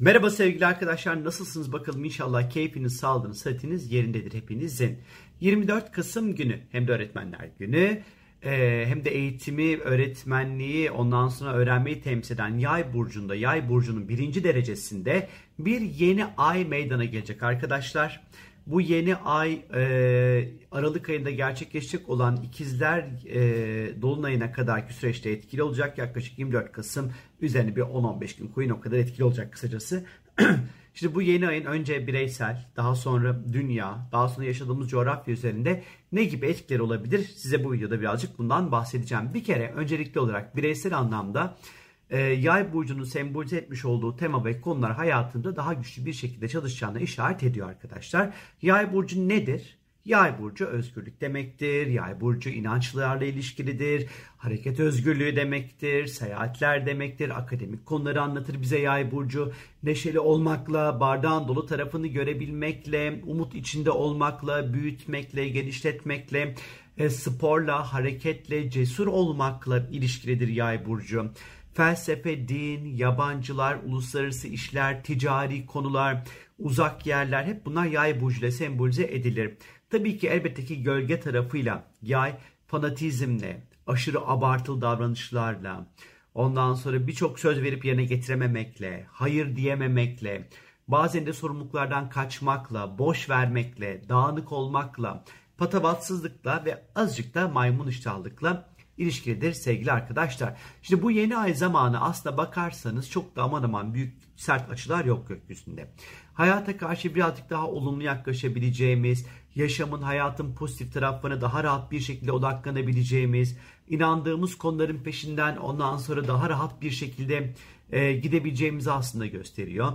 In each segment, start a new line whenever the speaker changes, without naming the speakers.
Merhaba sevgili arkadaşlar nasılsınız bakalım inşallah keyfiniz, sağlığınız, sıhhatiniz yerindedir hepinizin. 24 Kasım günü hem de öğretmenler günü e, hem de eğitimi, öğretmenliği ondan sonra öğrenmeyi temsil eden yay burcunda, yay burcunun birinci derecesinde bir yeni ay meydana gelecek arkadaşlar. Bu yeni ay e, Aralık ayında gerçekleşecek olan ikizler e, dolunayına kadarki süreçte etkili olacak. Yaklaşık 24 Kasım üzerine bir 10-15 gün koyun o kadar etkili olacak kısacası. Şimdi bu yeni ayın önce bireysel, daha sonra dünya, daha sonra yaşadığımız coğrafya üzerinde ne gibi etkileri olabilir? Size bu videoda birazcık bundan bahsedeceğim. Bir kere öncelikli olarak bireysel anlamda e, yay burcunun sembolize etmiş olduğu tema ve konular hayatında daha güçlü bir şekilde çalışacağını işaret ediyor arkadaşlar. Yay burcu nedir? Yay burcu özgürlük demektir. Yay burcu inançlarla ilişkilidir. Hareket özgürlüğü demektir. Seyahatler demektir. Akademik konuları anlatır bize yay burcu. Neşeli olmakla, bardağın dolu tarafını görebilmekle, umut içinde olmakla, büyütmekle, genişletmekle, e, sporla, hareketle, cesur olmakla ilişkilidir yay burcu felsefe, din, yabancılar, uluslararası işler, ticari konular, uzak yerler hep bunlar yay burcuyla sembolize edilir. Tabii ki elbette ki gölge tarafıyla yay fanatizmle, aşırı abartılı davranışlarla, ondan sonra birçok söz verip yerine getirememekle, hayır diyememekle, bazen de sorumluluklardan kaçmakla, boş vermekle, dağınık olmakla, patavatsızlıkla ve azıcık da maymun iştahlıkla ilişkilidir sevgili arkadaşlar. Şimdi bu yeni ay zamanı aslında bakarsanız çok da aman aman büyük sert açılar yok gökyüzünde. Hayata karşı birazcık daha olumlu yaklaşabileceğimiz, yaşamın, hayatın pozitif taraflarına daha rahat bir şekilde odaklanabileceğimiz, inandığımız konuların peşinden ondan sonra daha rahat bir şekilde e, gidebileceğimizi aslında gösteriyor.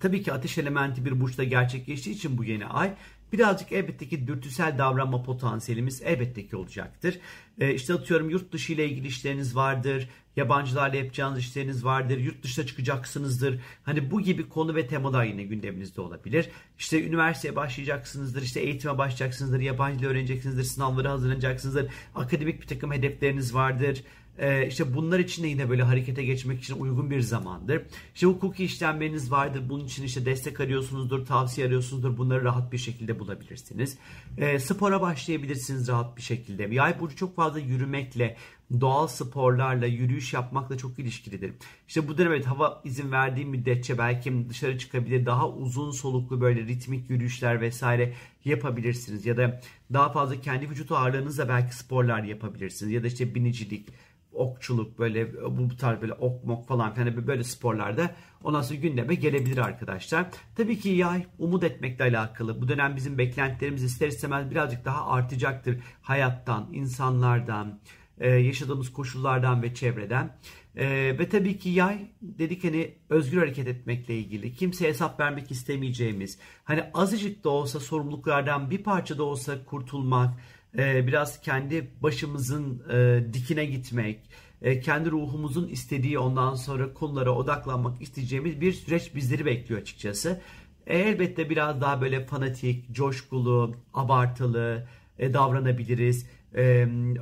Tabii ki ateş elementi bir burçta gerçekleştiği için bu yeni ay birazcık elbette ki dürtüsel davranma potansiyelimiz elbette ki olacaktır. Ee, işte atıyorum yurt dışı ile ilgili işleriniz vardır. Yabancılarla yapacağınız işleriniz vardır. Yurt dışına çıkacaksınızdır. Hani bu gibi konu ve temalar yine gündeminizde olabilir. İşte üniversiteye başlayacaksınızdır. işte eğitime başlayacaksınızdır. Yabancı dil öğreneceksinizdir. Sınavlara hazırlanacaksınızdır. Akademik bir takım hedefleriniz vardır. Ee, işte bunlar için de yine böyle harekete geçmek için uygun bir zamandır. İşte hukuki işlemleriniz vardır. Bunun için işte destek arıyorsunuzdur, tavsiye arıyorsunuzdur. Bunları rahat bir şekilde bulabilirsiniz. Ee, spora başlayabilirsiniz rahat bir şekilde. Yay burcu çok fazla yürümekle, doğal sporlarla, yürüyüş yapmakla çok ilişkilidir. İşte bu dönem evet hava izin verdiği müddetçe belki dışarı çıkabilir, daha uzun soluklu böyle ritmik yürüyüşler vesaire yapabilirsiniz. Ya da daha fazla kendi vücut ağırlığınızla belki sporlar yapabilirsiniz. Ya da işte binicilik, okçuluk böyle bu tarz böyle ok mok falan hani böyle sporlarda ondan sonra gündeme gelebilir arkadaşlar. Tabii ki yay umut etmekle alakalı. Bu dönem bizim beklentilerimiz ister istemez birazcık daha artacaktır. Hayattan, insanlardan, e, yaşadığımız koşullardan ve çevreden. E, ve tabii ki yay dedik hani özgür hareket etmekle ilgili. Kimseye hesap vermek istemeyeceğimiz. Hani azıcık da olsa sorumluluklardan bir parça da olsa kurtulmak e, biraz kendi başımızın e, dikine gitmek, e, kendi ruhumuzun istediği ondan sonra konulara odaklanmak isteyeceğimiz bir süreç bizleri bekliyor açıkçası. E, elbette biraz daha böyle fanatik, coşkulu, abartılı davranabiliriz.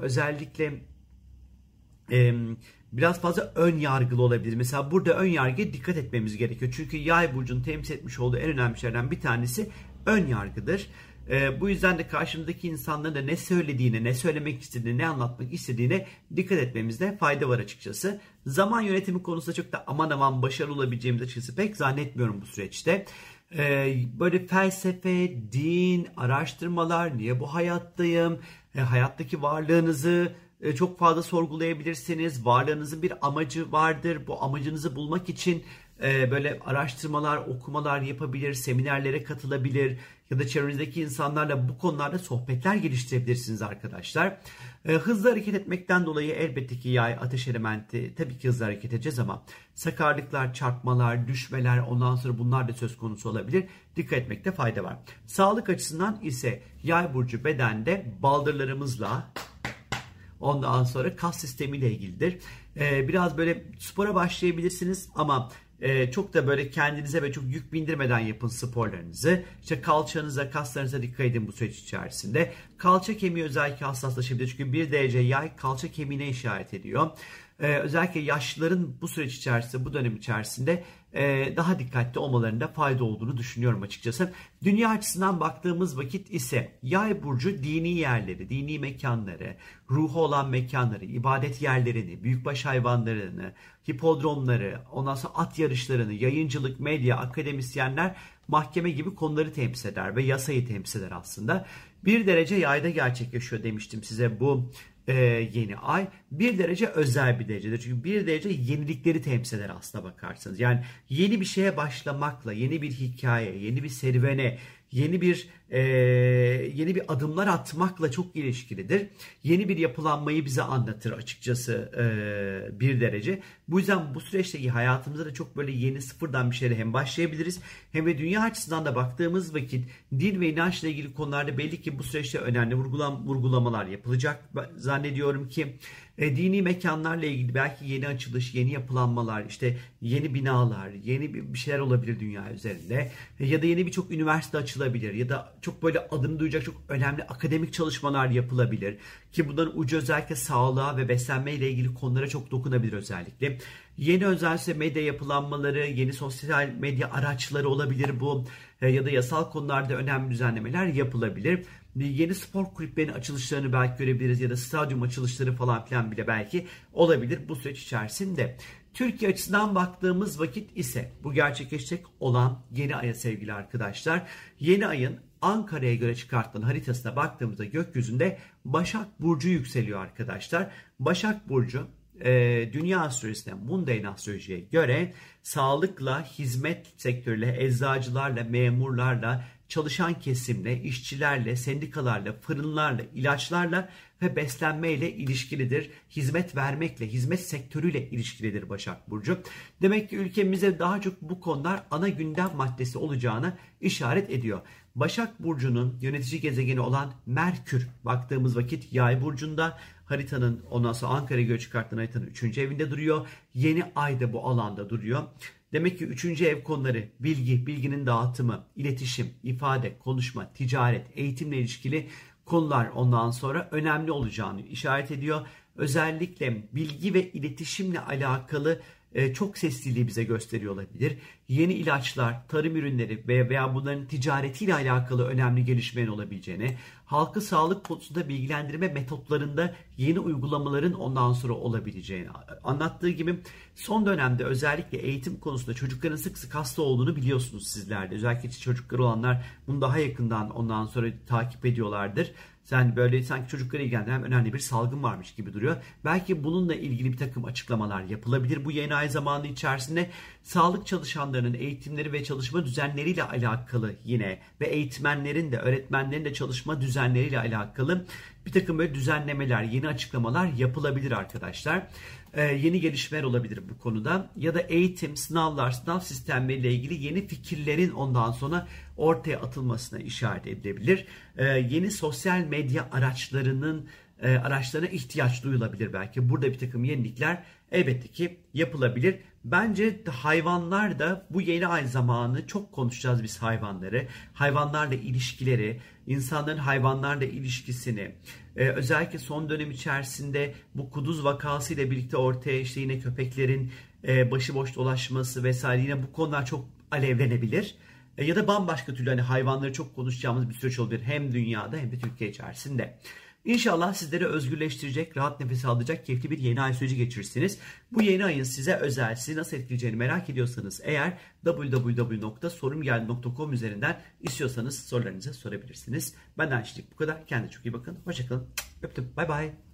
Özellikle biraz fazla ön yargılı olabilir. Mesela burada ön yargıya dikkat etmemiz gerekiyor. Çünkü yay burcunun temsil etmiş olduğu en önemli şeylerden bir tanesi ön yargıdır. E, bu yüzden de karşımızdaki insanların da ne söylediğine, ne söylemek istediğine, ne anlatmak istediğine dikkat etmemizde fayda var açıkçası. Zaman yönetimi konusunda çok da aman aman başarılı olabileceğimiz açıkçası pek zannetmiyorum bu süreçte. E, böyle felsefe, din, araştırmalar, niye bu hayattayım, e, hayattaki varlığınızı e, çok fazla sorgulayabilirsiniz. Varlığınızın bir amacı vardır. Bu amacınızı bulmak için e, böyle araştırmalar, okumalar yapabilir, seminerlere katılabilir ya da çevrenizdeki insanlarla bu konularda sohbetler geliştirebilirsiniz arkadaşlar. E, hızlı hareket etmekten dolayı elbette ki yay ateş elementi tabii ki hızlı hareket edeceğiz ama sakarlıklar, çarpmalar, düşmeler ondan sonra bunlar da söz konusu olabilir. Dikkat etmekte fayda var. Sağlık açısından ise yay burcu bedende baldırlarımızla ondan sonra kas sistemiyle ilgilidir. Ee, biraz böyle spora başlayabilirsiniz ama e, çok da böyle kendinize ve çok yük bindirmeden yapın sporlarınızı. İşte kalçanıza, kaslarınıza dikkat edin bu süreç içerisinde. Kalça kemiği özellikle hassaslaşabilir. Çünkü bir derece yay kalça kemiğine işaret ediyor. e, özellikle yaşlıların bu süreç içerisinde, bu dönem içerisinde daha dikkatli olmalarında fayda olduğunu düşünüyorum açıkçası. Dünya açısından baktığımız vakit ise yay burcu dini yerleri, dini mekanları, ruhu olan mekanları, ibadet yerlerini, büyükbaş hayvanlarını, hipodromları, ondan sonra at yarışlarını, yayıncılık, medya, akademisyenler, mahkeme gibi konuları temsil eder ve yasayı temsil eder aslında. Bir derece yayda gerçekleşiyor demiştim size bu e, yeni ay bir derece özel bir derecedir. Çünkü bir derece yenilikleri temsil eder aslına bakarsanız. Yani yeni bir şeye başlamakla, yeni bir hikaye, yeni bir serüvene, yeni bir e, yeni bir adımlar atmakla çok ilişkilidir. Yeni bir yapılanmayı bize anlatır açıkçası e, bir derece. Bu yüzden bu süreçteki hayatımızda da çok böyle yeni sıfırdan bir şeyle hem başlayabiliriz hem de dünya açısından da baktığımız vakit din ve inançla ilgili konularda belli ki bu süreçte önemli vurgulam, vurgulamalar yapılacak. Zannediyorum ki e, dini mekanlarla ilgili belki yeni açılış, yeni yapılanmalar, işte yeni binalar, yeni bir şeyler olabilir dünya üzerinde. E, ya da yeni birçok üniversite açılabilir ya da çok böyle adını duyacak çok önemli akademik çalışmalar yapılabilir. Ki bunların ucu özellikle sağlığa ve beslenme ile ilgili konulara çok dokunabilir özellikle. Yeni özellikle medya yapılanmaları, yeni sosyal medya araçları olabilir bu e, ya da yasal konularda önemli düzenlemeler yapılabilir yeni spor kulüplerinin açılışlarını belki görebiliriz ya da stadyum açılışları falan filan bile belki olabilir bu süreç içerisinde. Türkiye açısından baktığımız vakit ise bu gerçekleşecek olan yeni aya sevgili arkadaşlar. Yeni ayın Ankara'ya göre çıkartılan haritasına baktığımızda gökyüzünde Başak Burcu yükseliyor arkadaşlar. Başak Burcu e, dünya astrolojisine, mundane astrolojiye göre sağlıkla, hizmet sektörüyle, eczacılarla, memurlarla, çalışan kesimle, işçilerle, sendikalarla, fırınlarla, ilaçlarla ve beslenmeyle ilişkilidir. Hizmet vermekle, hizmet sektörüyle ilişkilidir Başak Burcu. Demek ki ülkemizde daha çok bu konular ana gündem maddesi olacağını işaret ediyor. Başak Burcu'nun yönetici gezegeni olan Merkür baktığımız vakit Yay Burcu'nda haritanın ondan sonra Ankara'ya göre çıkartılan haritanın 3. evinde duruyor. Yeni ay da bu alanda duruyor. Demek ki üçüncü ev konuları bilgi, bilginin dağıtımı, iletişim, ifade, konuşma, ticaret, eğitimle ilişkili konular ondan sonra önemli olacağını işaret ediyor. Özellikle bilgi ve iletişimle alakalı e, çok sesliliği bize gösteriyor olabilir. Yeni ilaçlar, tarım ürünleri veya bunların ticaretiyle alakalı önemli gelişmenin olabileceğini, halkı sağlık konusunda bilgilendirme metotlarında yeni uygulamaların ondan sonra olabileceğini anlattığı gibi son dönemde özellikle eğitim konusunda çocukların sık sık hasta olduğunu biliyorsunuz sizler de. Özellikle çocukları olanlar bunu daha yakından ondan sonra takip ediyorlardır. Sen böyle sanki çocuklara ilgilendiren önemli bir salgın varmış gibi duruyor. Belki bununla ilgili bir takım açıklamalar yapılabilir. Bu yeni ay zamanı içerisinde sağlık çalışanlarının eğitimleri ve çalışma düzenleriyle alakalı yine ve eğitmenlerin de öğretmenlerin de çalışma düzenleriyle alakalı bir takım böyle düzenlemeler, yeni açıklamalar yapılabilir arkadaşlar. Ee, yeni gelişmeler olabilir bu konuda. Ya da eğitim, sınavlar, sınav sistemleriyle ilgili yeni fikirlerin ondan sonra ortaya atılmasına işaret edilebilir. Ee, yeni sosyal medya araçlarının e, araçlarına ihtiyaç duyulabilir belki. Burada bir takım yenilikler elbette ki yapılabilir. Bence hayvanlar da bu yeni ay zamanı çok konuşacağız biz hayvanları. Hayvanlarla ilişkileri, insanların hayvanlarla ilişkisini, e, özellikle son dönem içerisinde bu kuduz vakası ile birlikte ortaya işte yine köpeklerin e, başıboş dolaşması vesaire yine bu konular çok alevlenebilir. E, ya da bambaşka türlü hani hayvanları çok konuşacağımız bir süreç olabilir hem dünyada hem de Türkiye içerisinde. İnşallah sizleri özgürleştirecek, rahat nefes alacak keyifli bir yeni ay süreci geçirirsiniz. Bu yeni ayın size özel, sizi nasıl etkileyeceğini merak ediyorsanız eğer www.sorumgeldi.com üzerinden istiyorsanız sorularınızı sorabilirsiniz. Benden şimdilik bu kadar. Kendinize çok iyi bakın. Hoşçakalın. Öptüm. Bay bay.